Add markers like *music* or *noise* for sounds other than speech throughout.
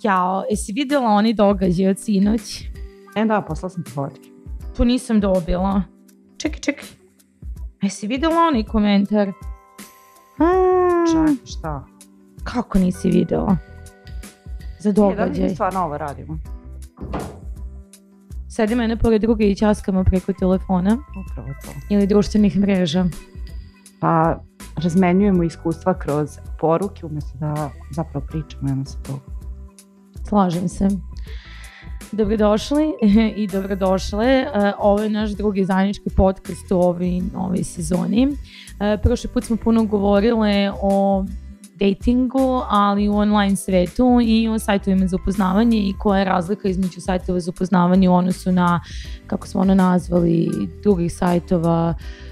Jao, jesi videla oni događaj od sinoć? E da, poslala sam fotke. To nisam dobila. Čekaj, čekaj. Jesi videla onaj komentar? Hmm, Čekaj, šta? Kako nisi videla? Za E, da li događaj. mi stvarno ovo radimo? Sedi mene pored druge i ćaskamo preko telefona Upravo to. ili društvenih mreža. Pa razmenjujemo iskustva kroz poruke umjesto da zapravo pričamo jedno sa drugom. Slažem se. Dobrodošli *laughs* i dobrodošle. E, Ovo je naš drugi zajednički podcast u ovoj novoj sezoni. E, Prošli put smo puno govorile o datingu, ali u online svetu i o sajtovima za upoznavanje i koja je razlika između sajtova za upoznavanje u odnosu na, kako smo ono nazvali, drugih sajtova, e,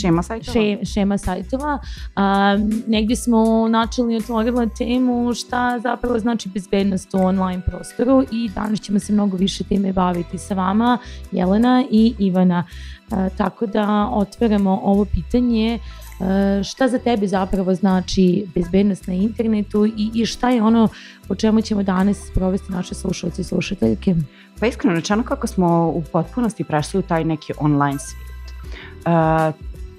Šema sajtova? še, šema sajtova. A, negdje smo načeli otvorila temu šta zapravo znači bezbednost u online prostoru i danas ćemo se mnogo više time baviti sa vama, Jelena i Ivana. A, tako da otvaramo ovo pitanje a, šta za tebe zapravo znači bezbednost na internetu i, i šta je ono o čemu ćemo danas provesti naše slušalci i slušateljke. Pa iskreno rečeno kako smo u potpunosti prešli u taj neki online svijet.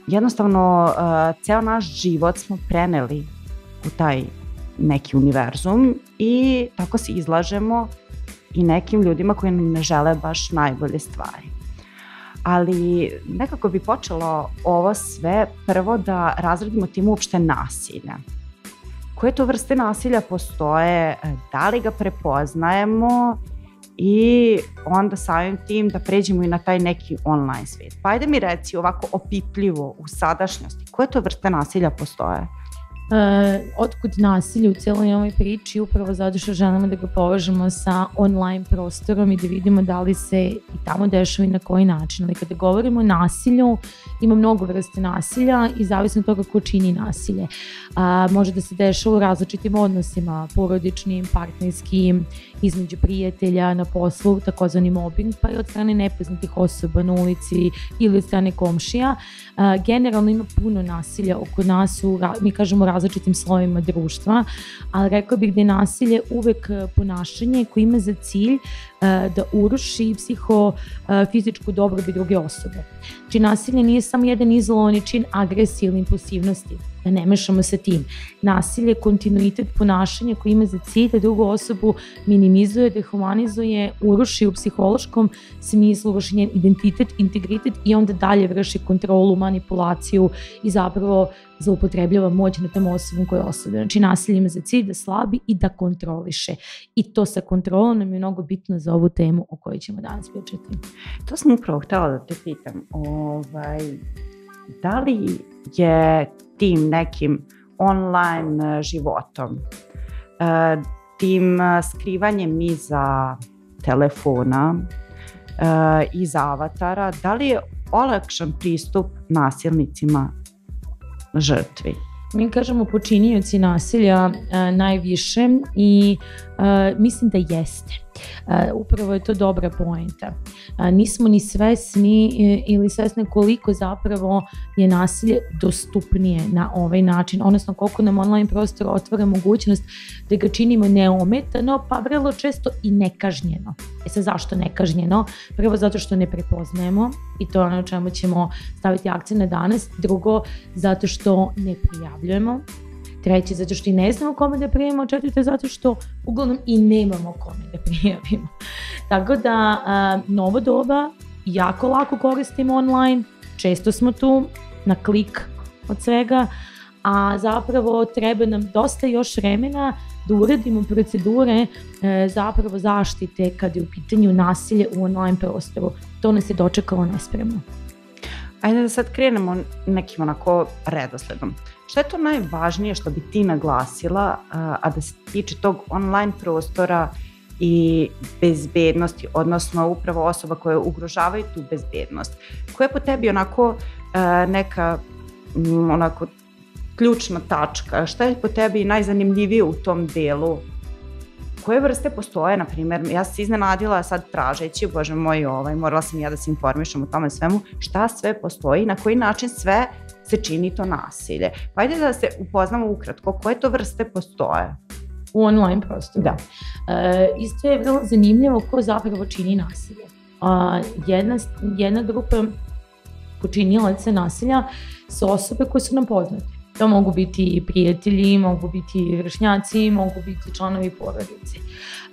Jednostavno, ceo naš život smo preneli u taj neki univerzum i tako se izlažemo i nekim ljudima koji nam ne žele baš najbolje stvari. Ali nekako bi počelo ovo sve prvo da razredimo tim uopšte nasilja. Koje to vrste nasilja postoje, da li ga prepoznajemo i onda samim tim da pređemo i na taj neki online svijet. Pa ajde mi reci ovako opipljivo u sadašnjosti, koje to vrste nasilja postoje? Uh, otkud nasilje u cijeloj ovoj priči upravo zato što želimo da ga povežemo sa online prostorom i da vidimo da li se i tamo dešava i na koji način. Ali kada govorimo o nasilju, ima mnogo vrste nasilja i zavisno od toga ko čini nasilje. Uh, može da se dešava u različitim odnosima, porodičnim, partnerskim, između prijatelja, na poslu, takozvani mobbing, pa i od strane nepoznatih osoba na ulici ili od strane komšija. Generalno ima puno nasilja oko nas, u, mi kažemo različitim slojima društva, ali rekla bih da je nasilje uvek ponašanje koje ima za cilj da uruši psihofizičku dobrobit druge osobe. Znači nasilje nije samo jedan izolovani čin agresije ili impulsivnosti, da ne mešamo sa tim. Nasilje je kontinuitet ponašanja koji ima za cilj da drugu osobu minimizuje, dehumanizuje, uruši u psihološkom smislu, uruši njen identitet, integritet i onda dalje vrši kontrolu, manipulaciju i zapravo zaupotrebljava moć nad tom osobom koja je osobljena. Znači nasilje ima za cilj da slabi i da kontroliše. I to sa kontrolom nam je mnogo bitno za ovu temu o kojoj ćemo danas pričati. To sam upravo htjela da te pitam. Ovaj, da li je tim nekim online životom, eh, tim skrivanjem iza telefona, eh, iza avatara, da li je olakšan pristup nasilnicima žrtvi? Mi kažemo počinioci nasilja e, najviše i e, mislim da jeste. Upravo je to dobra poenta. Nismo ni svesni e, ili svesni koliko zapravo je nasilje dostupnije na ovaj način, odnosno koliko nam online prostor otvara mogućnost da ga činimo neometano, pa vrlo često i nekažnjeno. E sad zašto nekažnjeno? Prvo zato što ne prepoznajemo i to je ono čemu ćemo staviti akcent na danas. Drugo, zato što ne prijavljujemo. Treće, zato što i ne znamo kome da prijavimo. Četvrte, zato što uglavnom i nemamo kome da prijavimo. *laughs* Tako da, a, novo doba, jako lako koristimo online, često smo tu na klik od svega, a zapravo treba nam dosta još vremena da uredimo procedure e, zapravo zaštite kad je u pitanju nasilje u online prostoru. To nas je dočekalo nespremno. Ajde da sad krenemo nekim onako redosledom. Šta je to najvažnije što bi ti naglasila, a, da se tiče tog online prostora i bezbednosti, odnosno upravo osoba koje ugrožavaju tu bezbednost? Koja je po tebi onako neka m, onako ključna tačka? Šta je po tebi najzanimljivije u tom delu koje vrste postoje, na primjer, ja sam se iznenadila sad tražeći, bože moj, ovaj, morala sam ja da se informišem o tome svemu, šta sve postoji, na koji način sve se čini to nasilje. Pa ajde da se upoznamo ukratko, koje to vrste postoje? u online prostoru. Da. E, isto je vrlo zanimljivo ko zapravo čini nasilje. A, jedna, jedna grupa počinjelaca nasilja su osobe koje su nam poznate. To mogu biti prijatelji, mogu biti vršnjaci, mogu biti članovi porodice.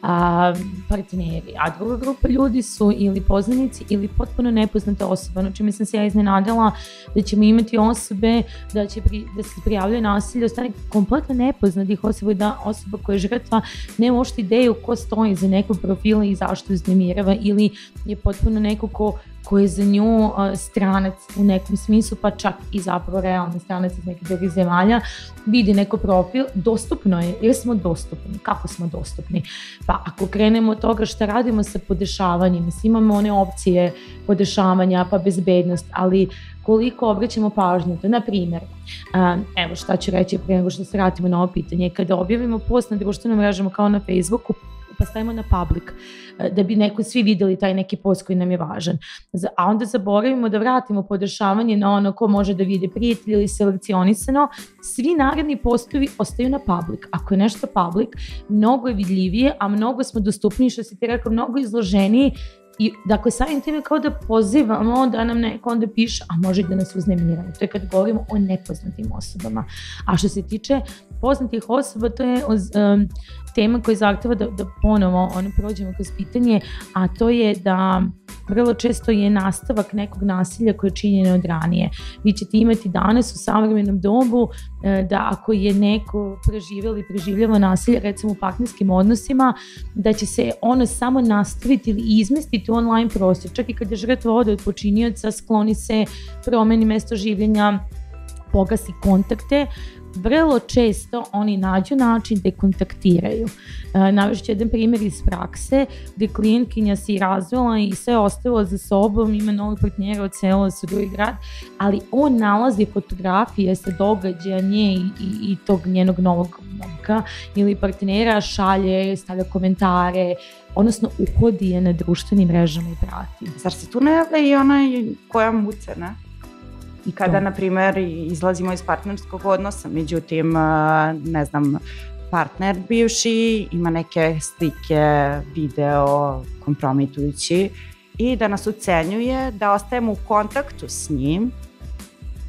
A, partneri, a druga grupa ljudi su ili poznanici ili potpuno nepoznate osobe, ono čime sam se ja iznenadila da ćemo imati osobe da, će pri, da se prijavljaju nasilje od strane kompletno nepoznatih osoba i da osoba koja je žrtva ne uopšte ideju ko stoji za nekog profila i zašto uznemirava ili je potpuno neko ko ko je za nju stranac u nekom smislu, pa čak i zapravo realni stranac iz nekih drugih zemalja, vidi neko profil, dostupno je, jer smo dostupni. Kako smo dostupni? Pa ako krenemo od toga šta radimo sa podešavanjem, imamo one opcije podešavanja, pa bezbednost, ali koliko obraćamo pažnju. To, na primjer, evo šta ću reći pre nego što se vratimo na ovo pitanje, kada objavimo post na društvenom mrežama kao na Facebooku, pa stavimo na public, e, da bi neko svi videli taj neki post koji nam je važan. A onda zaboravimo da vratimo podešavanje na ono ko može da vide prijatelj ili selekcionisano. Svi naredni postovi ostaju na public. Ako je nešto public, mnogo je vidljivije, a mnogo smo dostupniji, što si ti rekao, mnogo izloženiji I dakle, samim time kao da pozivamo da nam neko onda piše, a može da nas uznemiraju. To je kad govorimo o nepoznatim osobama. A što se tiče poznatih osoba, to je um, tema koja zahteva da, da ponovo ono, prođemo kroz pitanje, a to je da vrlo često je nastavak nekog nasilja koje je činjeno od ranije. Vi ćete imati danas u savremenom dobu e, da ako je neko preživio ili preživljava nasilje recimo u partnerskim odnosima, da će se ono samo nastaviti ili izmestiti u online prostor. Čak i kad je žrtva ode od počinioca, skloni se, promeni mesto življenja, pogasi kontakte, vrlo često oni nađu način da kontaktiraju. E, Navešću jedan primjer iz prakse gde klijentkinja se razvela i sve ostavila za sobom, ima novog partnera, ocelila se u drugi grad, ali on nalazi fotografije sa događaja nje i, i, i tog njenog novog momka ili partnera, šalje, stavlja komentare, odnosno uhodi je na društvenim mrežama i prati. Zar se tu ne javlja i onaj koja muce, ne? I kada, na primer, izlazimo iz partnerskog odnosa, međutim, ne znam, partner bivši ima neke slike, video kompromitujući i da nas ucenjuje da ostajemo u kontaktu s njim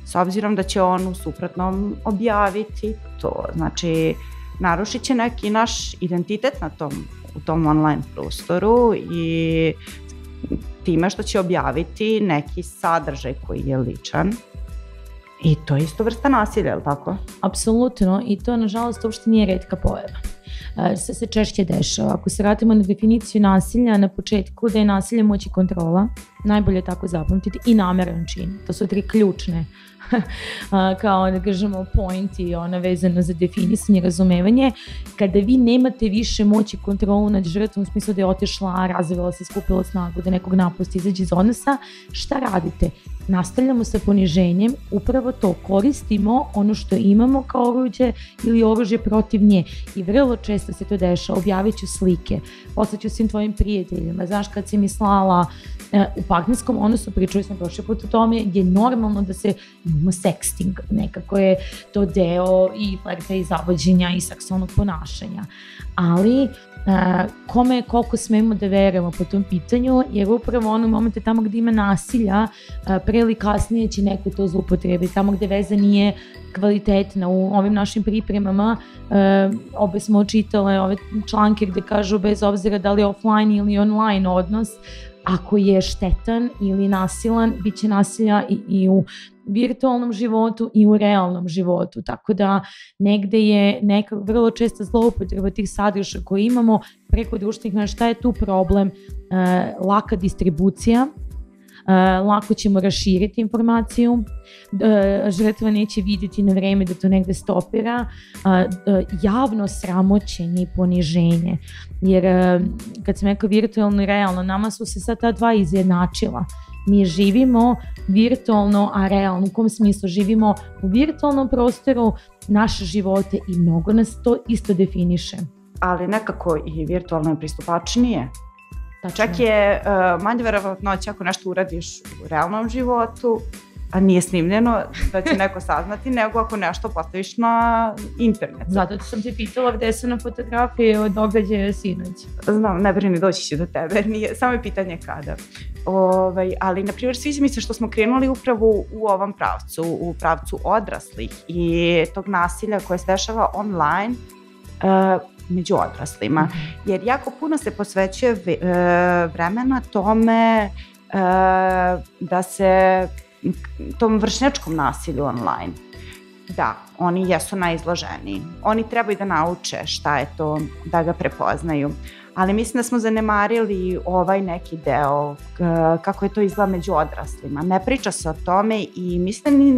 s obzirom da će on u suprotnom objaviti to. Znači, narušit će neki naš identitet na tom, u tom online prostoru i time što će objaviti neki sadržaj koji je ličan. I to je isto vrsta nasilja, je li tako? Apsolutno i to nažalost uopšte nije redka pojava. Sve se češće dešava. Ako se vratimo na definiciju nasilja na početku, da je nasilje moći kontrola, najbolje tako zapamtiti, i nameran čin. To su tri ključne *laughs* kao da kažemo point i ona vezana za definisanje, razumevanje, kada vi nemate više moći kontrolu nad žrtvom u smislu da je otešla, razvila se, skupila snagu, da nekog napusti, izađe iz odnosa, šta radite? nastavljamo sa poniženjem, upravo to koristimo ono što imamo kao oruđe ili oružje protiv nje. I vrlo često se to dešava, objavit ću slike, poslaću svim tvojim prijateljima, znaš kad si mi slala e, u partnerskom odnosu, pričali smo prošle put o tome, je normalno da se imamo sexting, nekako je to deo i flerta i zavođenja i seksualnog ponašanja, ali kome koliko smemo da verujemo po tom pitanju, jer upravo ono momente tamo gde ima nasilja, pre ili kasnije će neko to zlupotrebiti, tamo gde veza nije kvalitetna. U ovim našim pripremama obe smo očitale ove članke gde kažu bez obzira da li je offline ili online odnos, ako je štetan ili nasilan, bit će nasilja i, i u virtualnom životu i u realnom životu. Tako da negde je neka vrlo česta zloupotreba tih sadržaja koje imamo preko društvenih mreža. Šta je tu problem? E, laka distribucija, lako ćemo raširiti informaciju, e, žrtva neće videti na vreme da to negde stopira, javno sramoćenje i poniženje, jer kad sam rekao virtualno i realno, nama su se sad ta dva izjednačila. Mi živimo virtualno, a realno, u kom smislu? Živimo u virtualnom prostoru naše živote i mnogo nas to isto definiše. Ali nekako i virtualno je pristupačnije. Tačno. Čak je uh, manje verovatnoća ako nešto uradiš u realnom životu, a nije snimljeno da će neko saznati, *laughs* nego ako nešto postaviš na internet. Zato sam te pitala gde su na fotografije od događaja sinoć. Znam, ne brini, doći će do tebe, nije, samo je pitanje kada. Ovaj, ali, na primjer, sviđa mi se što smo krenuli upravo u ovom pravcu, u pravcu odraslih i tog nasilja koje se dešava online, među odraslima. -hmm. Jer jako puno se posvećuje vremena tome da se tom vršnjačkom nasilju online. Da, oni jesu najizloženiji. Oni trebaju da nauče šta je to, da ga prepoznaju. Ali mislim da smo zanemarili ovaj neki deo kako je to izgleda među odraslima. Ne priča se o tome i mislim ni,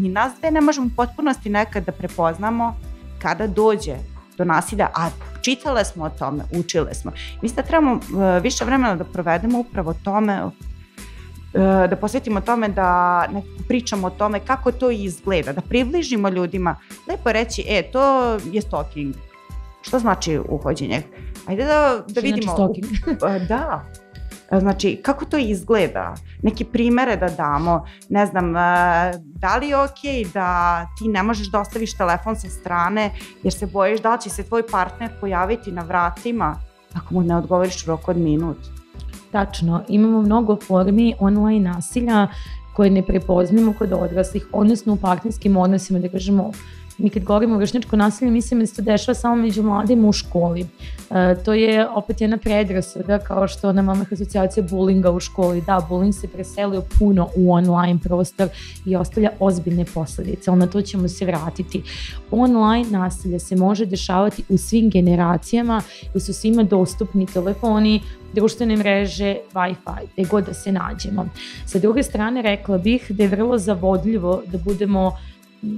ni nas dve ne možemo u potpunosti nekad da prepoznamo kada dođe do nasilja, a čitale smo o tome, učile smo. Mislim da trebamo više vremena da provedemo upravo tome E, da posvetimo tome da pričamo o tome kako to izgleda, da približimo ljudima. Lepo reći, e, to je stalking. Što znači uhođenje? Ajde da, da vidimo. Znači stalking? *laughs* da. Znači, kako to izgleda? Neki primere da damo. Ne znam, e, da li je okay da ti ne možeš da ostaviš telefon sa strane jer se bojiš da će se tvoj partner pojaviti na vratima ako mu ne odgovoriš u roku od minut? Tačno, imamo mnogo formi online nasilja koje ne prepoznamo kod odraslih, odnosno u partnerskim odnosima, da kažemo mi kad govorimo o vršnjačko nasilje, mislim da se to dešava samo među mladima u školi. E, to je opet jedna predrasuda, kao što nam imamo asocijacija bullinga u školi. Da, bullying se preselio puno u online prostor i ostavlja ozbiljne posledice, ali na to ćemo se vratiti. Online nasilje se može dešavati u svim generacijama i su svima dostupni telefoni, društvene mreže, Wi-Fi, gde god da se nađemo. Sa druge strane, rekla bih da je vrlo zavodljivo da budemo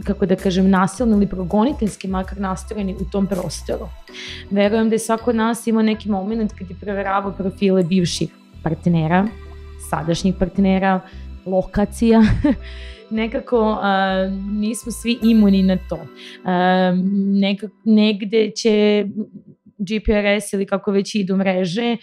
kako da kažem, nasilno ili progoniteljski makar nastrojeni u tom prostoru. Verujem da je svako od nas imao neki moment kad je proveravao profile bivših partnera, sadašnjih partnera, lokacija, *laughs* nekako uh, nismo svi imuni na to. Uh, nekak, negde će GPRS ili kako već idu mreže, e,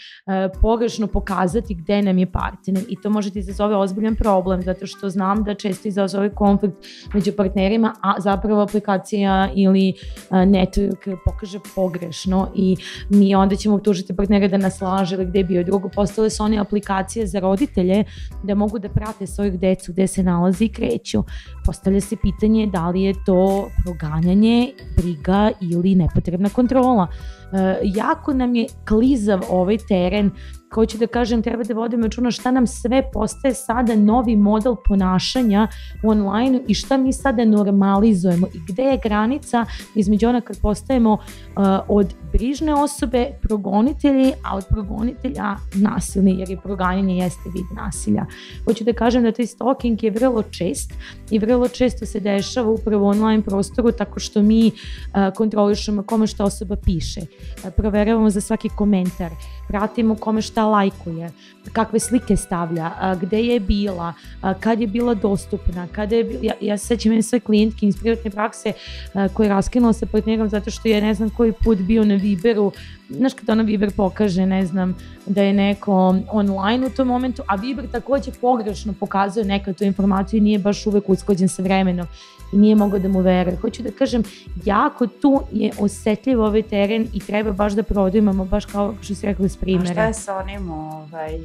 pogrešno pokazati gde nam je partner i to može da izazove ozbiljan problem zato što znam da često izazove konflikt među partnerima, a zapravo aplikacija ili e, network pokaže pogrešno i mi onda ćemo tužiti partnera da nas laže ili gde je bio. Drugo, postale su one aplikacije za roditelje da mogu da prate svojih decu gde se nalazi i kreću. Postavlja se pitanje da li je to proganjanje, briga ili nepotrebna kontrola. E, jako nam je klizav ovaj teren hoću da kažem, treba da vodimo računa šta nam sve postaje sada novi model ponašanja u online i šta mi sada normalizujemo i gde je granica između ona kad postajemo uh, od brižne osobe progonitelji, a od progonitelja nasilni, jer je proganjanje jeste vid nasilja. Hoću da kažem da taj stalking je vrlo čest i vrlo često se dešava upravo u online prostoru tako što mi uh, kontrolišemo kome šta osoba piše, uh, proveravamo za svaki komentar, pratimo kome šta lajkuje, kakve slike stavlja, a, gde je bila, a, kad je bila dostupna, kada je, ja, ja se sećam sve klijentke iz privatne prakse a, koje je raskinula sa partnerom zato što je ne znam koji put bio na Viberu, znaš kada ona Viber pokaže, ne znam, da je neko online u tom momentu, a Viber takođe pogrešno pokazuje nekad tu informaciju i nije baš uvek uskođen sa vremenom i nije mogao da mu veruje. Hoću da kažem, jako tu je osetljiv ovaj teren i treba baš da produjemo, baš kao što si rekla s primjera. A šta je sa onim ovaj,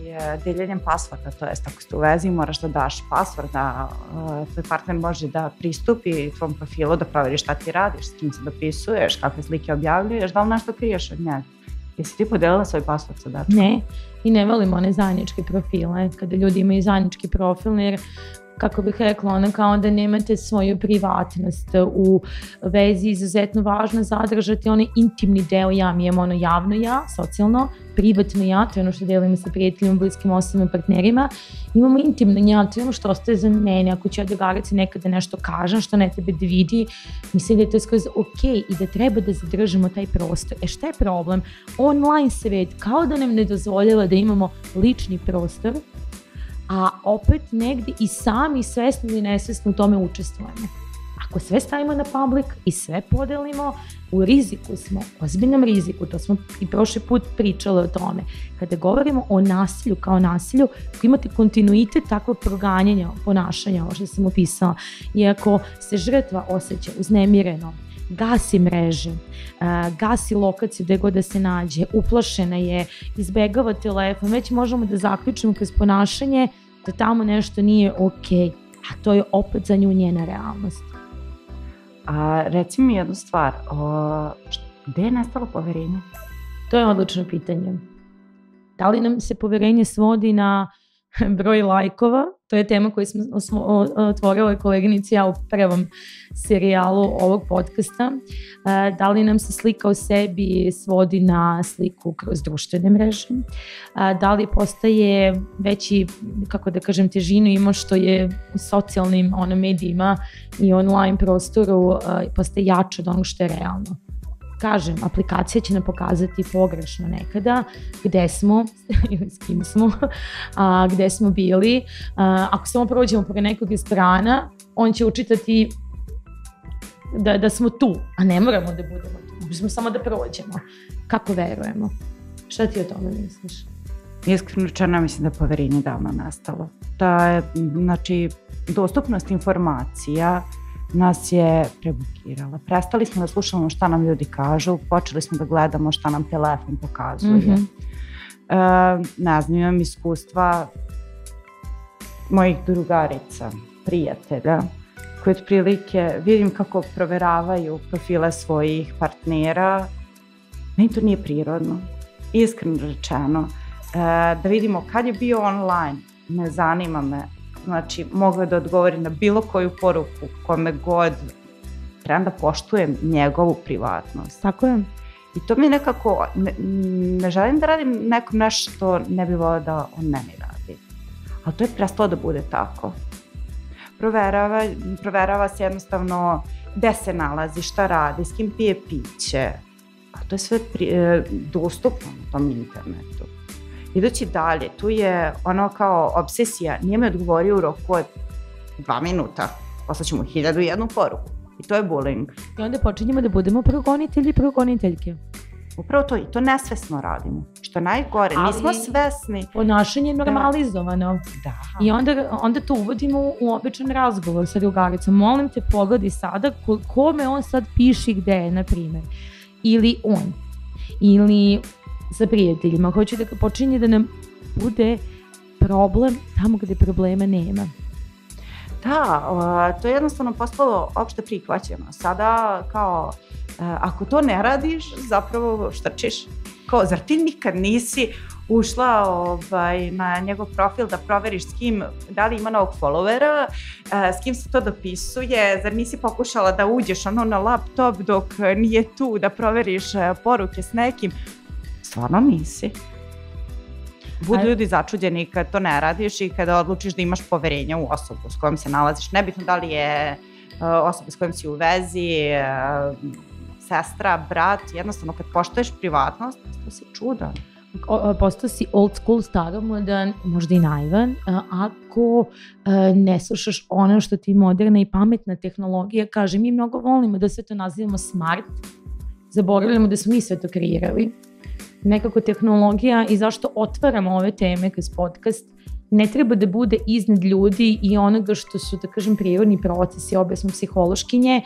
deljenjem pasvorda, to jest ako ste u vezi moraš da daš pasvord da uh, tvoj partner može da pristupi tvom profilu, da proveri šta ti radiš, s kim se dopisuješ, kakve slike objavljuješ, da li nešto kriješ od njega? Jesi ti podelila svoj pasvord sa dačkom? Ne, i ne volimo one zajedničke profile, kada ljudi imaju zajednički profil, jer kako bih rekla, ono kao da nemate svoju privatnost u vezi izuzetno važno zadržati onaj intimni deo ja, mi imamo ono javno ja, socijalno, privatno ja, to je ono što delimo sa prijateljima, bliskim osobama, partnerima, imamo intimno ja, to je ono što ostaje za mene, ako ću ja drugarici nekada nešto kažem što ne tebe da vidi, mislim da je to skroz ok i da treba da zadržimo taj prostor. E šta je problem? Online svet kao da nam ne dozvoljava da imamo lični prostor, a opet negde i sami svesno ili nesvesno u tome učestvujemo. Ako sve stavimo na public i sve podelimo, u riziku smo, ozbiljnom riziku, to smo i prošli put pričali o tome. Kada govorimo o nasilju kao nasilju, ako imate kontinuitet takvog proganjanja ponašanja, ovo što sam opisala, i ako se žrtva osjeća uznemireno, gasi mreže, gasi lokaciju gde god da se nađe, uplašena je, izbegava telefon, već možemo da zaključimo kroz ponašanje da tamo nešto nije okej, okay, a to je opet za nju njena realnost. A reci mi jednu stvar, o, gde je nastalo poverenje? To je odlično pitanje. Da li nam se poverenje svodi na broj lajkova, to je tema koju smo, otvorili koleginici ja u prvom serijalu ovog podcasta. E, da li nam se slika o sebi svodi na sliku kroz društvene mreže? E, da li postaje veći, kako da kažem, težinu ima što je u socijalnim ono, medijima i online prostoru e, postaje jače od onog što je realno? Kažem, aplikacija će nam pokazati pogrešno nekada gde smo *laughs* ili s kim smo, a, gde smo bili. A, ako samo prođemo pored nekog restorana, on će učitati da, da smo tu, a ne moramo da budemo tu. Možemo samo da prođemo. Kako verujemo? Šta ti o tome misliš? Iskreno rečeno, mislim da je poverenje davno nastalo. Da je, znači, dostupnost informacija nas je prebukirala. Prestali smo da slušamo šta nam ljudi kažu, počeli smo da gledamo šta nam telefon pokazuje. Mm -hmm. e, ne znam, imam iskustva mojih drugarica, prijatelja, koji otprilike vidim kako proveravaju profile svojih partnera. Meni to nije prirodno, iskreno rečeno. E, da vidimo kad je bio online, ne zanima me znači mogao da odgovori na bilo koju poruku kome god trebam da poštujem njegovu privatnost. Tako je. I to mi nekako, ne, ne želim da radim nekom nešto što ne bi volio da on meni radi. Ali to je prestalo da bude tako. Proverava, proverava se jednostavno gde se nalazi, šta radi, s kim pije piće. A to je sve pri, e, dostupno na tom internetu. Idući dalje, tu je ono kao obsesija, nije me odgovorio u roku od dva minuta, poslaću mu hiljadu i jednu poruku. I to je bullying. I onda počinjemo da budemo progonitelji i progoniteljke. Upravo to, i to nesvesno radimo. Što najgore, Ali nismo svesni. Ponašanje je da. normalizovano. Da. I onda, onda to uvodimo u običan razgovor sa drugaricom. Molim te, pogodi sada ko, kome on sad piši gde je, na primjer. Ili on. Ili sa prijateljima. Hoću da počinje da nam bude problem tamo gde problema nema. Da, to je jednostavno postalo opšte prihvaćeno. Sada kao, e, ako to ne radiš, zapravo štrčiš. Kao, zar ti nikad nisi ušla ovaj, na njegov profil da proveriš s kim, da li ima novog followera, e, s kim se to dopisuje, zar nisi pokušala da uđeš ono na laptop dok nije tu da proveriš e, poruke s nekim. Stvarno nisi. Budu ljudi začuđeni kad to ne radiš i kada odlučiš da imaš poverenja u osobu s kojom se nalaziš. Nebitno da li je uh, osoba s kojom si u vezi, uh, sestra, brat, jednostavno kad poštoješ privatnost, to si čudan. Postao si old school, staromodan, možda i naivan, ako ne slušaš ono što ti moderna i pametna tehnologija kaže. Mi mnogo volimo da sve to nazivamo smart, zaboravljamo da smo mi sve to kreirali nekako tehnologija i zašto otvaramo ove teme kroz podcast ne treba da bude iznad ljudi i onoga što su, da kažem, prirodni procesi, obe smo psihološkinje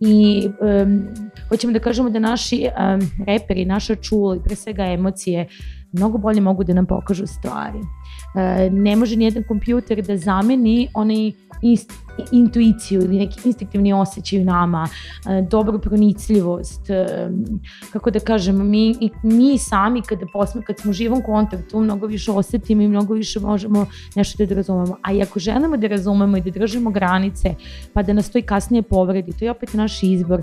i um, hoćemo da kažemo da naši um, reperi, naša čula i pre svega emocije mnogo bolje mogu da nam pokažu stvari. Uh, ne može nijedan kompjuter da zameni onaj inst, intuiciju ili neki instinktivni osjećaj u nama, uh, dobru pronicljivost, uh, kako da kažem, mi, mi sami kada, posme, kad smo u živom kontaktu mnogo više osetimo i mnogo više možemo nešto da razumemo. A i ako želimo da razumemo i da držimo granice, pa da nas to i kasnije povredi, to je opet naš izbor,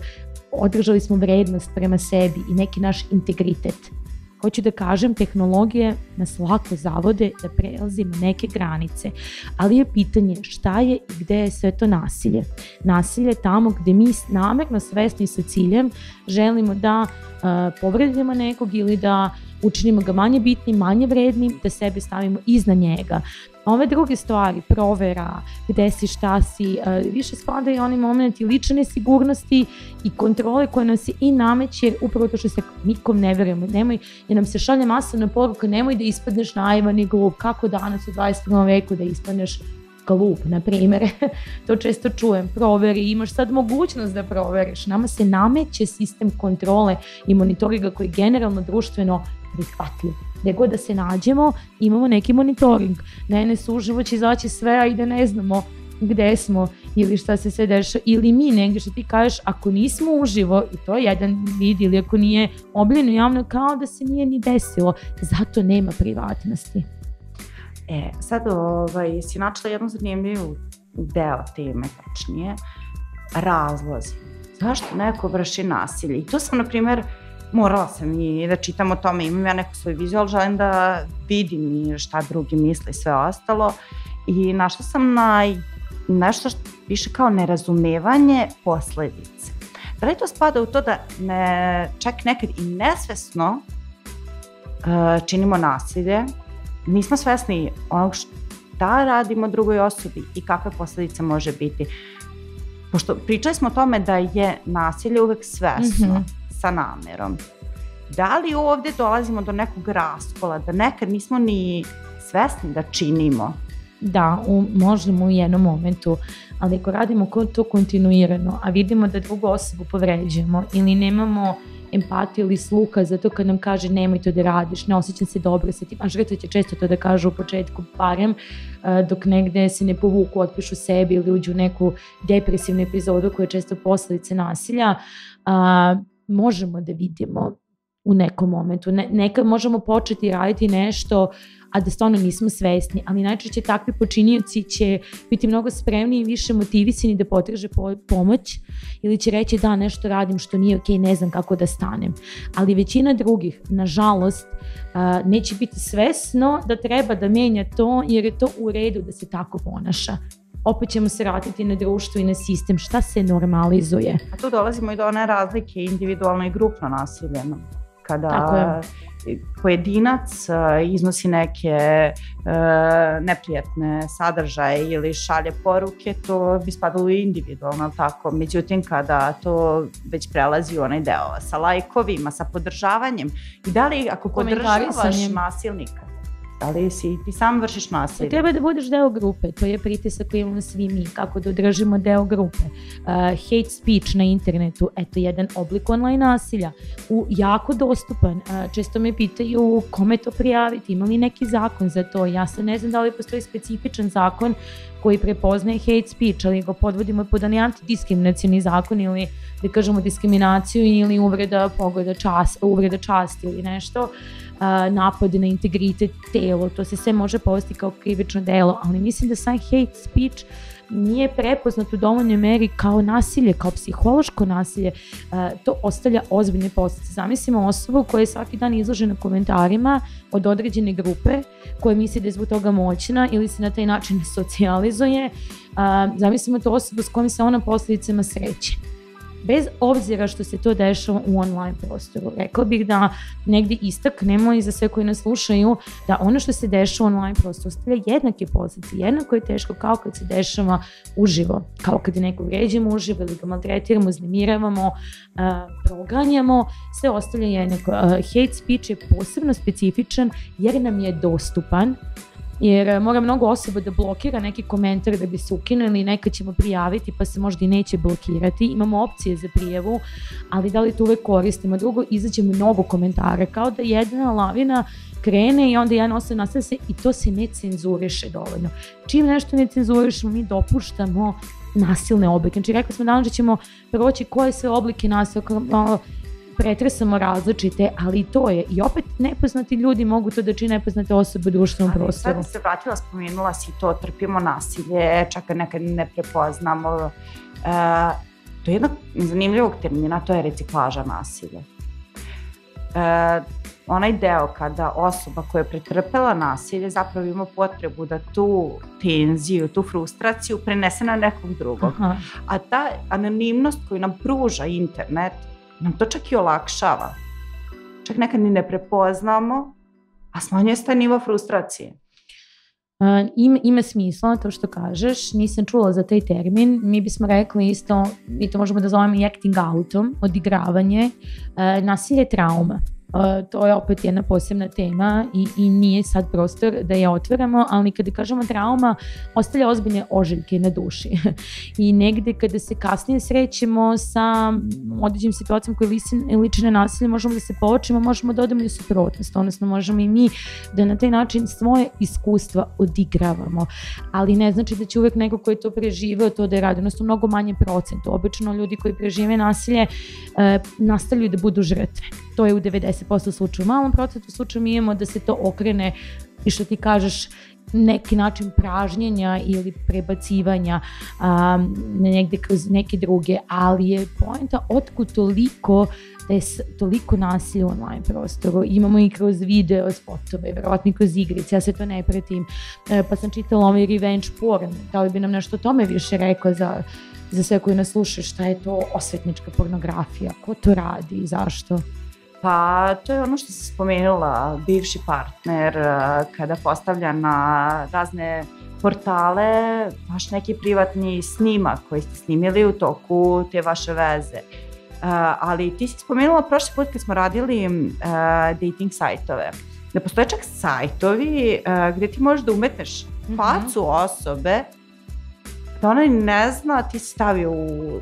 održali smo vrednost prema sebi i neki naš integritet. Hoću da kažem, tehnologije nas lako zavode da prelazimo neke granice, ali je pitanje šta je i gde je sve to nasilje. Nasilje je tamo gde mi namerno svesni sa ciljem želimo da uh, povredimo nekog ili da učinimo ga manje bitnim, manje vrednim, da sebe stavimo iznad njega. Ove druge stvari, provera, gde si, šta si, uh, više spadaju oni momenti lične sigurnosti i kontrole koje nam se i nameće, jer upravo to što se nikom ne verujemo, nemoj, jer nam se šalje masovna poruka, nemoj da ispadneš naivan i glup, kako danas u 21. veku da ispadneš glup, na primjer, *laughs* to često čujem, proveri, imaš sad mogućnost da proveriš, nama se nameće sistem kontrole i monitoringa koji je generalno društveno prihvatljiv. Gde god da se nađemo, imamo neki monitoring. Ne, ne suživo će izaći sve, a i da ne znamo gde smo ili šta se sve deša ili mi negdje što ti kažeš ako nismo uživo i to je jedan vid ili ako nije obljeno javno kao da se nije ni desilo zato nema privatnosti E, sad ovaj, si načela jednu zanimljivu deo teme, tačnije, razlozi. Zašto neko vrši nasilje? I to sam, na primer, morala sam i da čitam o tome, imam ja neku svoju viziju, ali želim da vidim i šta drugi misle i sve ostalo. I našla sam na nešto što piše kao nerazumevanje posledice. Da li to spada u to da ne, čak nekad i nesvesno uh, činimo nasilje, nismo svesni onog šta radimo drugoj osobi i kakve posledice može biti. Pošto pričali smo o tome da je nasilje uvek svesno, mm -hmm. Sa namerom. Da li ovde dolazimo do nekog raskola, da nekad nismo ni svesni da činimo? Da, u, možemo u jednom momentu, ali ako radimo to kontinuirano, a vidimo da drugu osobu povređujemo ili nemamo empatiju ili sluha zato kad nam kaže nemoj to da radiš, ne osjećam se dobro sa tim, a žrtve će često to da kažu u početku barem, dok negde se ne povuku, otpišu sebi ili uđu u neku depresivnu epizodu koja je često posledice nasilja, možemo da vidimo u nekom momentu. Ne, nekad možemo početi raditi nešto a da stvarno nismo svesni, ali najčešće takvi počinioci će biti mnogo spremni i više motivisani da potraže po pomoć ili će reći da nešto radim što nije okay, ne znam kako da stanem. Ali većina drugih, nažalost, neće biti svesno da treba da menja to jer je to u redu da se tako ponaša opet ćemo se vratiti na društvo i na sistem, šta se normalizuje. A tu dolazimo i do one razlike individualno i grupno nasilje. Kada Tako je pojedinac iznosi neke neprijatne sadržaje ili šalje poruke, to bi spadalo individualno, tako. Međutim, kada to već prelazi u onaj deo sa lajkovima, sa podržavanjem i da li ako podržavaš nasilnika, Da li si ti sam vršiš nasilje? Treba da budeš deo grupe, to je pritisak koji imamo svi mi, kako da održimo deo grupe. Uh, hate speech na internetu, eto jedan oblik online nasilja, u, jako dostupan. Uh, često me pitaju kome to prijaviti, ima li neki zakon za to. Ja se ne znam da li postoji specifičan zakon koji prepoznaje hate speech, ali ga podvodimo pod onaj antidiskriminacijni zakon ili da kažemo diskriminaciju ili uvreda pogoda čast, uvreda časti ili nešto. Uh, napade na integritet telo, to se sve može povesti kao krivično delo, ali mislim da sam hate speech nije prepoznat u dovoljnoj meri kao nasilje, kao psihološko nasilje, to ostavlja ozbiljne posljedice. Zamislimo osobu koja je svaki dan izložena komentarima od određene grupe koja misli da je zbog toga moćna ili se na taj način *laughs* socijalizuje. Zamislimo to osobu s kojom se ona posljedicama sreće bez obzira što se to dešava u online prostoru. Rekla bih da negdje istaknemo i za sve koji nas slušaju da ono što se dešava u online prostoru stavlja jednake pozicije, jednako je teško kao kad se dešava uživo, kao kad je neko vređemo uživo ili ga maltretiramo, znemiravamo, proganjamo, sve ostavlja jednako. Hate speech je posebno specifičan jer nam je dostupan, jer e, mora mnogo osoba da blokira neki komentar da bi se ukinuli, neka ćemo prijaviti pa se možda i neće blokirati, imamo opcije za prijavu, ali da li to uvek koristimo? Drugo, izađe mnogo komentara, kao da jedna lavina krene i onda jedan ostaje nastavlja se i to se ne cenzuriše dovoljno. Čim nešto ne cenzurišemo, mi dopuštamo nasilne oblike. Znači, rekli smo danas da ćemo proći koje sve oblike nasilja, pretresamo različite, ali i to je. I opet nepoznati ljudi mogu to da čine nepoznate osobe u društvenom ali prostoru. Sad se vratila, spomenula si to, trpimo nasilje, čak nekad ne prepoznamo. Uh, to je jedna zanimljivog termina, to je reciklaža nasilja. Uh, onaj deo kada osoba koja je pretrpela nasilje zapravo ima potrebu da tu tenziju, tu frustraciju prenese na nekog drugog. Aha. A ta anonimnost koju nam pruža internet nam to čak i olakšava. Čak nekad ni ne prepoznamo, a smanjuje se taj nivo frustracije. Uh, ima, ima smisla to što kažeš, nisam čula za taj termin, mi bismo rekli isto, mi to možemo da zovemo i acting outom, odigravanje, uh, nasilje je trauma. Uh, to je opet jedna posebna tema i, i nije sad prostor da je otvaramo, ali kada kažemo trauma, ostavlja ozbiljne ožiljke na duši. *laughs* I negde kada se kasnije srećemo sa određenim situacijama koje liče na nasilje, možemo da se počnemo, možemo da odemo i suprotnost, odnosno možemo i mi da na taj način svoje iskustva odigravamo. Ali ne znači da će uvek neko koji je to preživeo to da je radi, odnosno mnogo manje procent. Obično ljudi koji prežive nasilje uh, nastavljaju da budu žrtve. To je u 90% slučaju. U malom procentu slučaju mi imamo da se to okrene i što ti kažeš neki način pražnjenja ili prebacivanja um, negde kroz neke druge, ali je poenta otkud toliko da je toliko nasilja u online prostoru. Imamo i kroz video spotove, verovatno i kroz igrice, ja se to ne pratim. E, pa sam čitala ovaj revenge porn, da li bi nam nešto o tome više rekao za, za sve koji nas slušaju, šta je to osvetnička pornografija, ko to radi i zašto? Pa to je ono što se spomenula, bivši partner eh, kada postavlja na razne portale baš neki privatni snimak koji ste snimili u toku te vaše veze. Uh, ali ti si spomenula prošli put kad smo radili uh, dating sajtove, da postoje čak sajtovi uh, gde ti možeš da umetneš mhm. facu osobe da ona ne zna, ti stavi u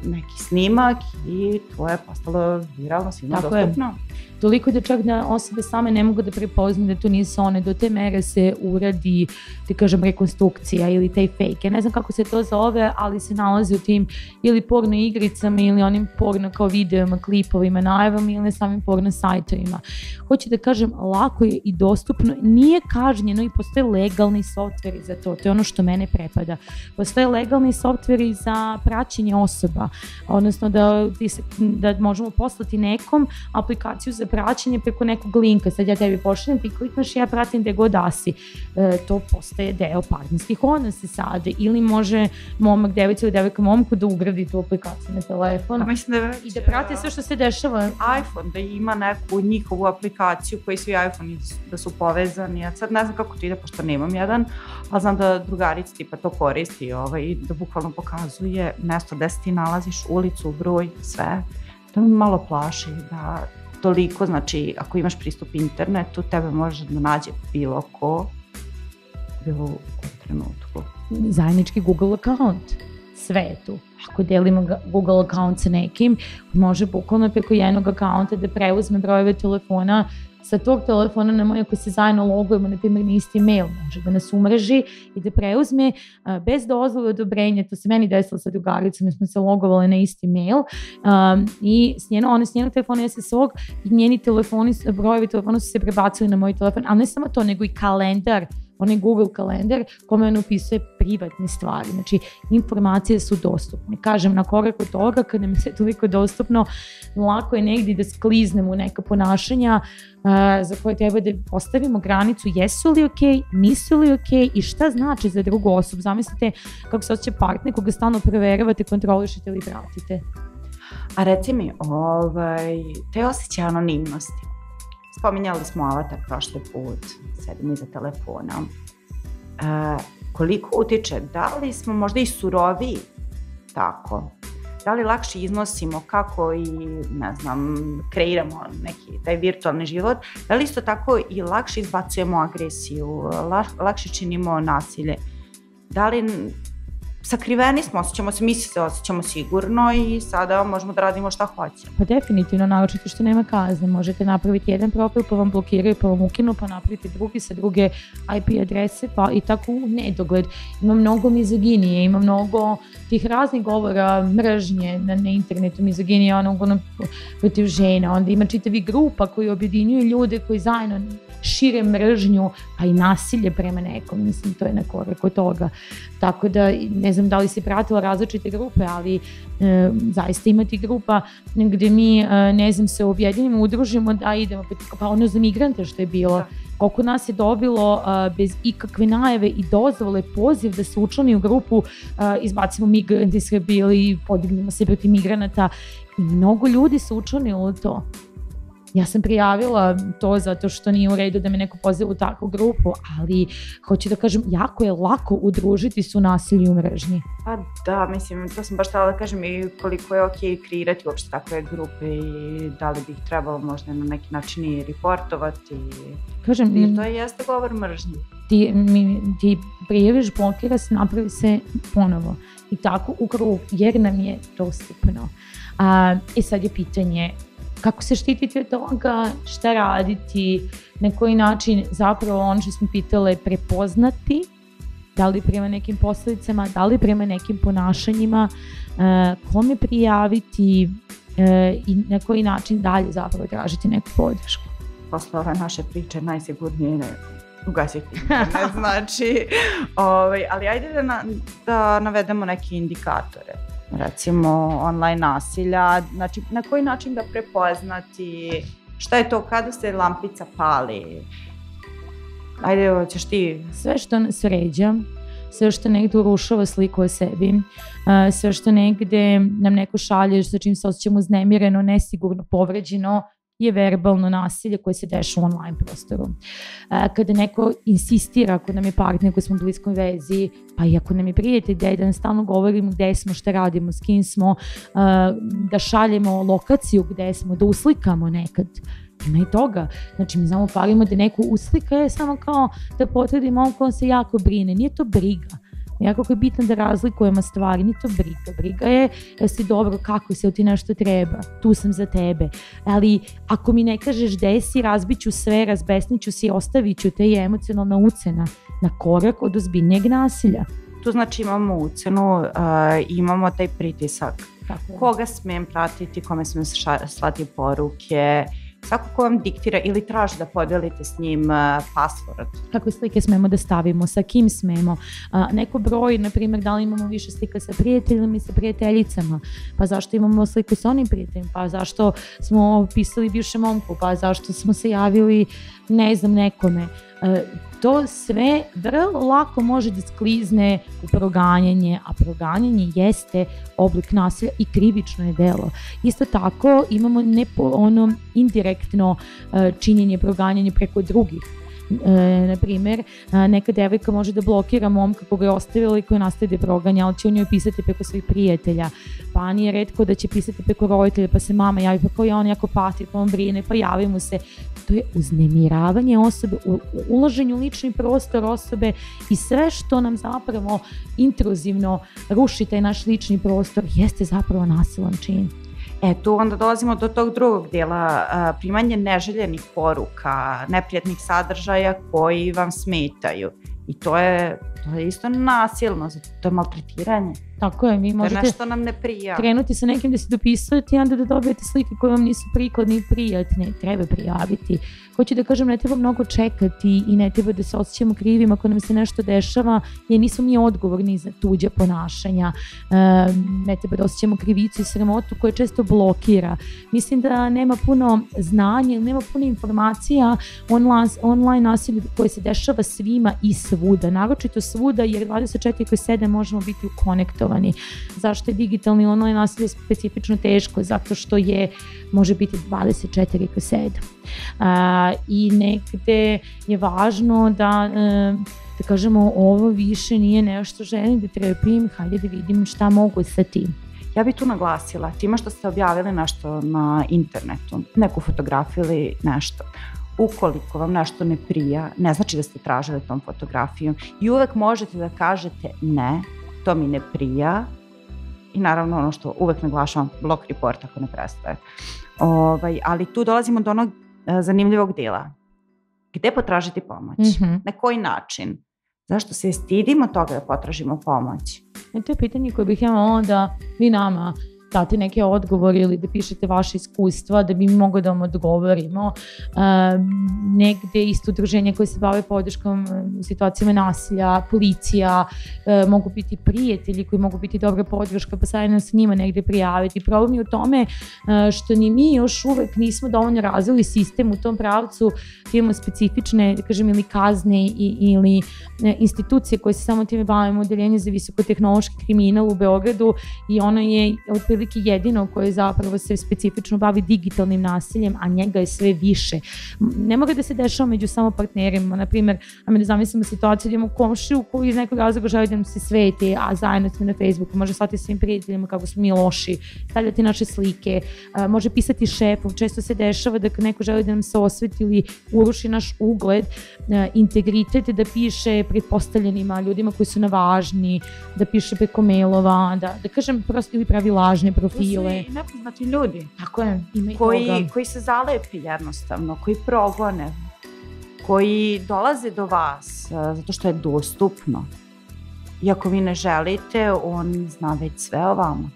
neki snimak i to je postalo viralno svima Tako dostupno. Je toliko da čak da osobe same ne mogu da prepoznaju da to nisu one, do te mere se uradi, ti kažem, rekonstrukcija ili taj fake. Ja ne znam kako se to zove, ali se nalazi u tim ili porno igricama ili onim porno kao videoma, klipovima, najavama ili na samim porno sajtovima. Hoću da kažem, lako je i dostupno, nije kažnjeno i postoje legalni softveri za to, to je ono što mene prepada. Postoje legalni softveri za praćenje osoba, odnosno da, da možemo poslati nekom aplikaciju za praćenje preko nekog linka, sad ja tebi pošaljem, ti klikneš i ja pratim gde god da si. E, to postaje deo partnerskih odnosa sada ili može momak, devica ili devojka momku da ugradi tu aplikaciju na telefon. A mislim da već, I da prati sve što se dešava. iPhone, da ima neku njihovu aplikaciju koji su i iPhone da su povezani. Ja sad ne znam kako to ide, pošto nemam jedan, ali znam da drugarica tipa to koristi ovaj, i da bukvalno pokazuje mesto gde se ti nalaziš, ulicu, broj, sve. To me malo plaši da toliko, znači ako imaš pristup internetu, tebe može da nađe bilo ko, bilo u trenutku. Zajednički Google account, sve je tu. Ako delimo Google account sa nekim, može bukvalno preko jednog akaunta da preuzme brojeve telefona sa tog telefona na moj, ako se zajedno logujemo, na primjer, na isti mail, može da nas umreži i da preuzme a, bez dozvole odobrenja, to se meni desilo sa drugaricom, mi smo se logovali na isti mail i s njeno, ona s njenog telefona ja se svog i njeni telefoni, brojevi telefona su se prebacili na moj telefon, ali ne samo to, nego i kalendar onaj Google kalendar kome on upisuje privatne stvari. Znači, informacije su dostupne. Kažem, na korak od toga, kada mi se toliko dostupno, lako je negdje da skliznemo u neka ponašanja uh, za koje treba da postavimo granicu jesu li ok, nisu li ok i šta znači za drugu osobu. Zamislite kako se osjeća partner koga stalno preveravate, kontrolišete ili pratite. A reci mi, ovaj, te osjećaje anonimnosti, spominjali smo avatar prošli put, sedim iza telefona. E, koliko utiče, da li smo možda i suroviji tako? Da li lakše iznosimo kako i, ne znam, kreiramo neki taj virtualni život, da li isto tako i lakše izbacujemo agresiju, lakše činimo nasilje? Da li sakriveni smo, osjećamo se, mi se osjećamo sigurno i sada možemo da radimo šta hoćemo. Pa definitivno, naočite što nema kazne. Možete napraviti jedan profil pa vam blokiraju, pa vam ukinu, pa napraviti drugi sa druge IP adrese, pa i tako u nedogled. Ima mnogo mizoginije, ima mnogo tih raznih govora, mržnje na, na internetu, mizoginije, ono, ono protiv žena, onda ima čitavi grupa koji objedinjuju ljude koji zajedno šire mržnju, pa i nasilje prema nekom, mislim, to je na korak od toga. Tako da, ne znam da li si pratila različite grupe, ali e, zaista ima ti grupa gde mi, e, ne znam, se objedinimo, udružimo da idemo, pa, pa ono za migrante što je bilo, da. Koliko nas je dobilo uh, bez ikakve najave i dozvole poziv da se učlani u grupu uh, izbacimo migranti iz Srbije ili podignemo se protiv migranata. I mnogo ljudi se učlanilo u to ja sam prijavila to zato što nije u redu da me neko poziva u takvu grupu, ali hoću da kažem, jako je lako udružiti su nasilju u mrežnji. Pa da, mislim, to sam baš htjela da kažem i koliko je okay kreirati uopšte takve grupe i da li bi ih trebalo možda na neki način i reportovati. Kažem, I to je jeste govor mržnje. Ti, mi, ti prijaviš, blokira se, napravi se ponovo. I tako u krug, jer nam je dostupno. A, I sad je pitanje kako se štititi od toga, šta raditi, na koji način zapravo ono što smo pitale prepoznati, da li prema nekim posledicama, da li prema nekim ponašanjima, e, kome prijaviti e, i na koji način dalje zapravo tražiti neku podršku. Posle ove naše priče najsigurnije ne ugasiti *laughs* internet, znači, ovaj, ali ajde da, na, da navedemo neke indikatore recimo online nasilja, znači na koji način ga prepoznati, šta je to kada se lampica pali, ajde hoćeš ti. Sve što nas sve što negde urušava sliku o sebi, sve što negde nam neko šalje sa čim se osjećamo uznemireno, nesigurno, povređeno, je verbalno nasilje koje se deša u online prostoru. Kada neko insistira, ako nam je partner, ako smo u bliskoj vezi, pa i ako nam je prijatelj, da je da nam stalno govorimo gde smo, šta radimo, s kim smo, da šaljemo lokaciju gde smo, da uslikamo nekad, ima i toga. Znači, mi znamo parimo da neko uslika je samo kao da potvrdimo on ko se jako brine. Nije to briga. Jako je bitno da razlikujemo stvari, ni to briga. Briga je da si dobro, kako se, ti nešto treba, tu sam za tebe. Ali ako mi ne kažeš gde si, razbiću sve, razbesniću se i ostavit ću te je emocionalna ucena na korak od ozbiljnijeg nasilja. Tu znači imamo ucenu, uh, imamo taj pritisak. Tako Koga smem pratiti, kome smem slati poruke, svako ko vam diktira ili traži da podelite s njim password. Kakve slike smemo da stavimo, sa kim smemo. Neko broj, na primjer, da li imamo više slika sa prijateljima i sa prijateljicama, pa zašto imamo sliku sa onim prijateljima, pa zašto smo pisali bivše momku, pa zašto smo se javili ne znam nekome. E, to sve vrlo lako može da sklizne u proganjanje, a proganjanje jeste oblik nasilja i krivično je delo. Isto tako imamo nepo, ono indirektno e, činjenje proganjanje preko drugih E, na primjer, neka devojka može da blokira momka koga je ostavila i koja nastaje da proganja, ali će on njoj pisati preko svojih prijatelja. Pa nije redko da će pisati preko roditelja, pa se mama javi, pa kao je on jako pati, pa on brine, pa javi mu se. To je uznemiravanje osobe, ulaženje u lični prostor osobe i sve što nam zapravo intruzivno ruši taj naš lični prostor jeste zapravo nasilan čin. E, tu onda dolazimo do tog drugog dijela, primanje neželjenih poruka, neprijatnih sadržaja koji vam smetaju. I to je, to je isto nasilno, to je maltretiranje. Tako je, vi možete nešto nam ne prija. krenuti sa nekim da se dopisujete i onda da dobijete slike koje vam nisu prikladne i prijatne. Treba prijaviti. Hoću da kažem, ne treba mnogo čekati i ne treba da se osjećamo krivim ako nam se nešto dešava, jer nismo mi odgovorni za tuđe ponašanja. E, ne treba da osjećamo krivicu i sramotu koja često blokira. Mislim da nema puno znanja ili nema puno informacija online, online nasilju koje se dešava svima i svuda. Naročito svuda jer 24 kroz 7 možemo biti u konektu izolirani. Zašto je digitalni online nasilje specifično teško? Zato što je, može biti 24 kroz 7. A, I negde je važno da e, da kažemo ovo više nije nešto želim da trpim, hajde da vidim šta mogu sa tim. Ja bih tu naglasila, tima što ste objavili nešto na internetu, neku fotografiju ili nešto, ukoliko vam nešto ne prija, ne znači da ste tražili tom fotografijom i uvek možete da kažete ne, to mi ne prija i naravno ono što uvek naglašavam, blok report ako ne prestaje. Ovaj, ali tu dolazimo do onog e, zanimljivog dela. Gde potražiti pomoć? Mm -hmm. Na koji način? Zašto se stidimo toga da potražimo pomoć? E, to je pitanje koje bih ja malo da vi nama dati neke odgovore ili da pišete vaše iskustva da bi mi mogo da vam odgovorimo. E, negde isto udruženja koje se bave podrškom u situacijama nasilja, policija, e, mogu biti prijatelji koji mogu biti dobra podrška pa sajno sa njima negde prijaviti. Problem je u tome e, što ni mi još uvek nismo dovoljno razvili sistem u tom pravcu da imamo specifične, da kažem, ili kazne i, ili e, institucije koje se samo time bavimo, odeljenje za visokotehnološki kriminal u Beogradu i ono je otprilike otprilike jedino koje zapravo se specifično bavi digitalnim nasiljem, a njega je sve više. Ne mora da se dešava među samo partnerima, na primjer, a mi da zamislimo situaciju da imamo komšiju koji iz nekog razloga želi da nam se sveti, a zajedno smo na Facebooku, može slati svim prijateljima kako smo mi loši, stavljati naše slike, može pisati šefom, često se dešava da neko želi da nam se osveti ili uruši naš ugled, integritet da piše pretpostavljenima ljudima koji su na važni, da piše preko mailova, da, da kažem prosto ili pravi lažne profile. To su i nepoznati ljudi. Tako je, ima i koji, toga. koji se zalepi jednostavno, koji progone, koji dolaze do vas uh, zato što je dostupno. Iako vi ne želite, on zna već sve o vama.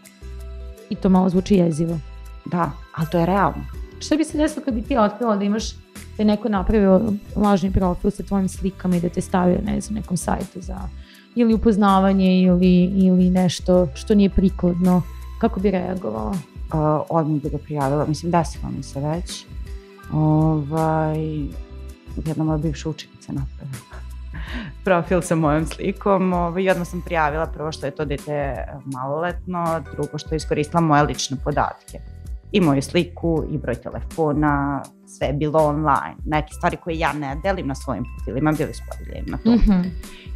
I to malo zvuči jezivo. Da, ali to je realno. Šta bi se desilo kad bi ti otkrila da imaš da je neko napravio lažni profil sa tvojim slikama i da te stavio ne znam, nekom sajtu za ili upoznavanje ili, ili nešto što nije prikladno, kako bi reagovala? Uh, odmah bi ga prijavila, mislim desilo mi se već. Ovaj, jedna moja bivša učenica napravila *laughs* profil sa mojom slikom ovaj, odmah sam prijavila prvo što je to dete maloletno, drugo što je iskoristila moje lične podatke i moju sliku i broj telefona, sve je bilo online. Neke stvari koje ja ne delim na svojim profilima bili su podeljeni na to. Mm -hmm.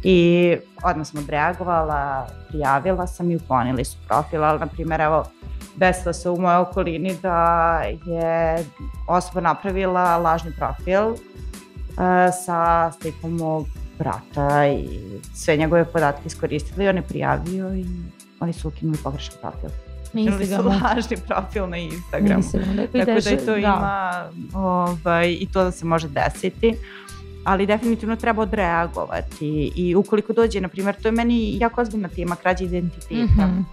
I odmah sam odreagovala, prijavila sam i uklonili su profil, ali na primjer evo desilo se u mojoj okolini da je osoba napravila lažni profil uh, sa slikom mog brata i sve njegove podatke iskoristili, on je prijavio i oni su ukinuli pogrešan profil na Instagramu. su *laughs* lažni profil na Instagramu. Instagram, dakle, Tako da je to da. ima ovaj, i to da se može desiti ali definitivno treba odreagovati i ukoliko dođe, na primjer, to je meni jako ozbiljna tema, krađa identiteta. Mm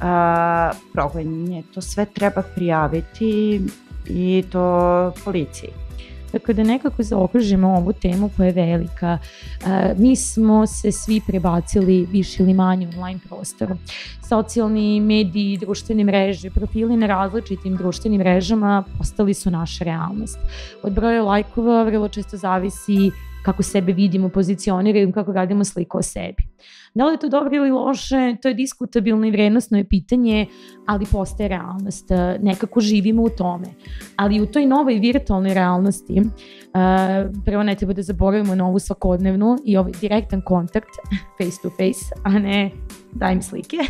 -hmm. uh, progonjenje, to sve treba prijaviti i to policiji. Dakle, da nekako zaokružimo ovu temu koja je velika. Mi smo se svi prebacili više ili manje online prostoru. Socijalni mediji, društvene mreže, profili na različitim društvenim mrežama postali su naša realnost. Od broja lajkova vrlo često zavisi kako sebe vidimo, pozicioniramo, kako radimo sliku o sebi. Da li je to dobro ili loše, to je diskutabilno i vrednostno je pitanje, ali postaje realnost. Nekako živimo u tome. Ali u toj novoj virtualnoj realnosti, prvo ne treba da zaboravimo na ovu svakodnevnu i ovaj direktan kontakt, *laughs* face to face, a ne daj mi slike. *laughs*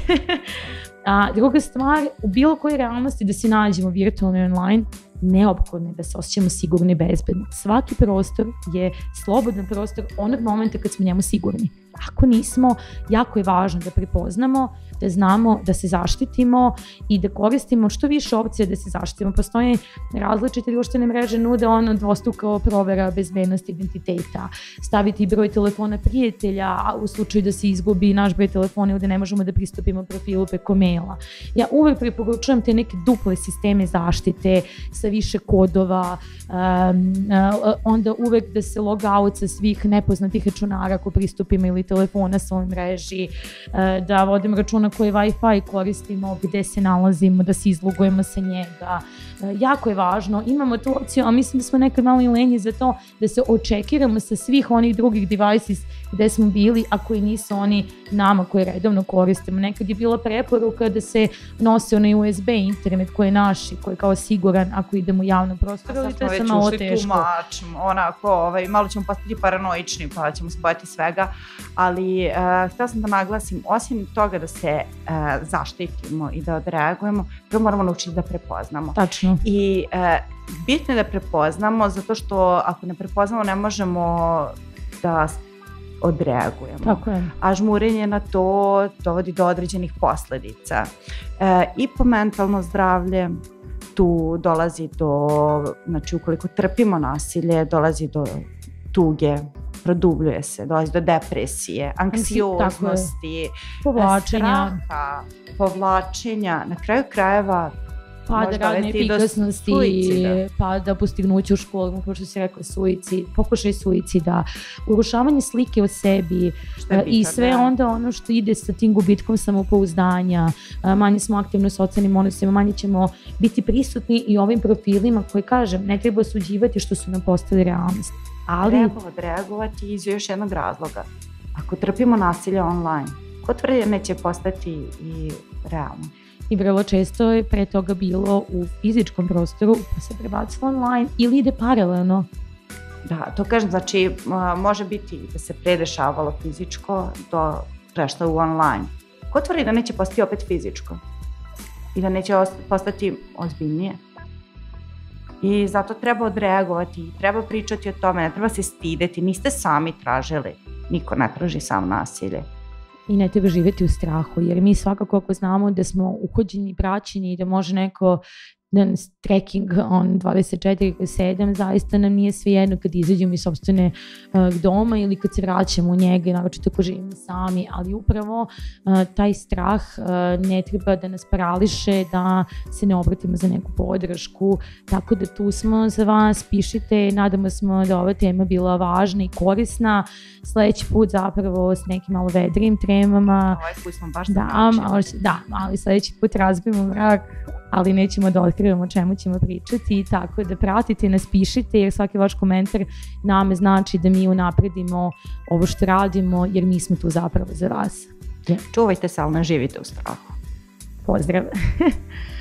A druga stvar, u bilo kojoj realnosti da se nađemo virtualno i online, neophodno je da se osjećamo sigurno i bezbedno. Svaki prostor je slobodan prostor onog momenta kad smo njemu sigurni. Ako nismo, jako je važno da prepoznamo, da znamo da se zaštitimo i da koristimo što više opcije da se zaštitimo. Postoje različite društvene mreže nude ono dvostruko provera bezbednosti identiteta, staviti broj telefona prijatelja a u slučaju da se izgubi naš broj telefona ili da ne možemo da pristupimo profilu preko maila. Ja uvek preporučujem te neke duple sisteme zaštite sa više kodova, um, onda uvek da se log out sa svih nepoznatih računara ako pristupimo ili telefona sa ovoj mreži, uh, da vodimo računa koji Wi-Fi koristimo, gde se nalazimo, da se izlogujemo sa njega. Uh, jako je važno, imamo tu opciju, a mislim da smo nekad malo i lenji za to, da se očekiramo sa svih onih drugih devices gde smo bili, a koji nisu oni nama koje redovno koristimo. Nekad je bila preporuka da se nose onaj USB internet koji je naš i koji je kao siguran ako idemo u javnom prostoru, ali to je malo teško. Mač, onako, ovaj, malo ćemo postati paranoični, pa ćemo se bojati svega, ali uh, htela sam da naglasim, osim toga da se uh, zaštitimo i da odreagujemo, prvo moramo naučiti da prepoznamo. Tačno. I uh, bitno je da prepoznamo, zato što ako ne prepoznamo ne možemo da odreagujemo. Tako je. A žmurenje na to dovodi do određenih posledica. E, I po mentalno zdravlje, tu dolazi do, znači ukoliko trpimo nasilje, dolazi do tuge, produbljuje se, dolazi do depresije, anksioznosti, povlačenja, straha, povlačenja, na kraju krajeva pada radne efikasnosti, pada postignuće u školu, kao što si rekla, suicid, pokušaj suicida, urušavanje slike o sebi i sve da. onda ono što ide sa tim gubitkom samopouzdanja, manje smo aktivni u socijalnim odnosima, manje ćemo biti prisutni i ovim profilima koje, kažem, ne treba osuđivati što su nam postali realnost. Ali... Treba odreagovati iz još jednog razloga. Ako trpimo nasilje online, ko tvrdi da neće postati i realno? I vrlo često je pre toga bilo u fizičkom prostoru pa se prebacilo online ili ide paralelno. Da, to kažem, znači može biti da se predešavalo fizičko do prešlo u online. Ko tvrdi da neće postati opet fizičko? I da neće postati ozbiljnije? I zato treba odreagovati, treba pričati o tome, ne treba se stideti, niste sami tražili, niko ne traži sam nasilje i ne treba živeti u strahu, jer mi svakako ako znamo da smo uhođeni, praćeni i da može neko dan trekking on 24-7, zaista nam nije sve jedno kad izađemo iz sobstvene uh, doma ili kad se vraćamo u njega, naročito ako živimo sami, ali upravo uh, taj strah uh, ne treba da nas parališe, da se ne obratimo za neku podršku, tako da tu smo za vas, pišite, nadamo smo da ova tema bila važna i korisna, sledeći put zapravo s nekim malo vedrim tremama. Ovaj put smo baš da, ali, da, ali sledeći put razbijemo mrak, ali nećemo da otkrivamo o čemu ćemo pričati, tako da pratite nas, pišite, jer svaki vaš komentar nama znači da mi unapredimo ovo što radimo, jer mi smo tu zapravo za vas. Čuvajte se, ali ne živite u strahu. Pozdrav! *laughs*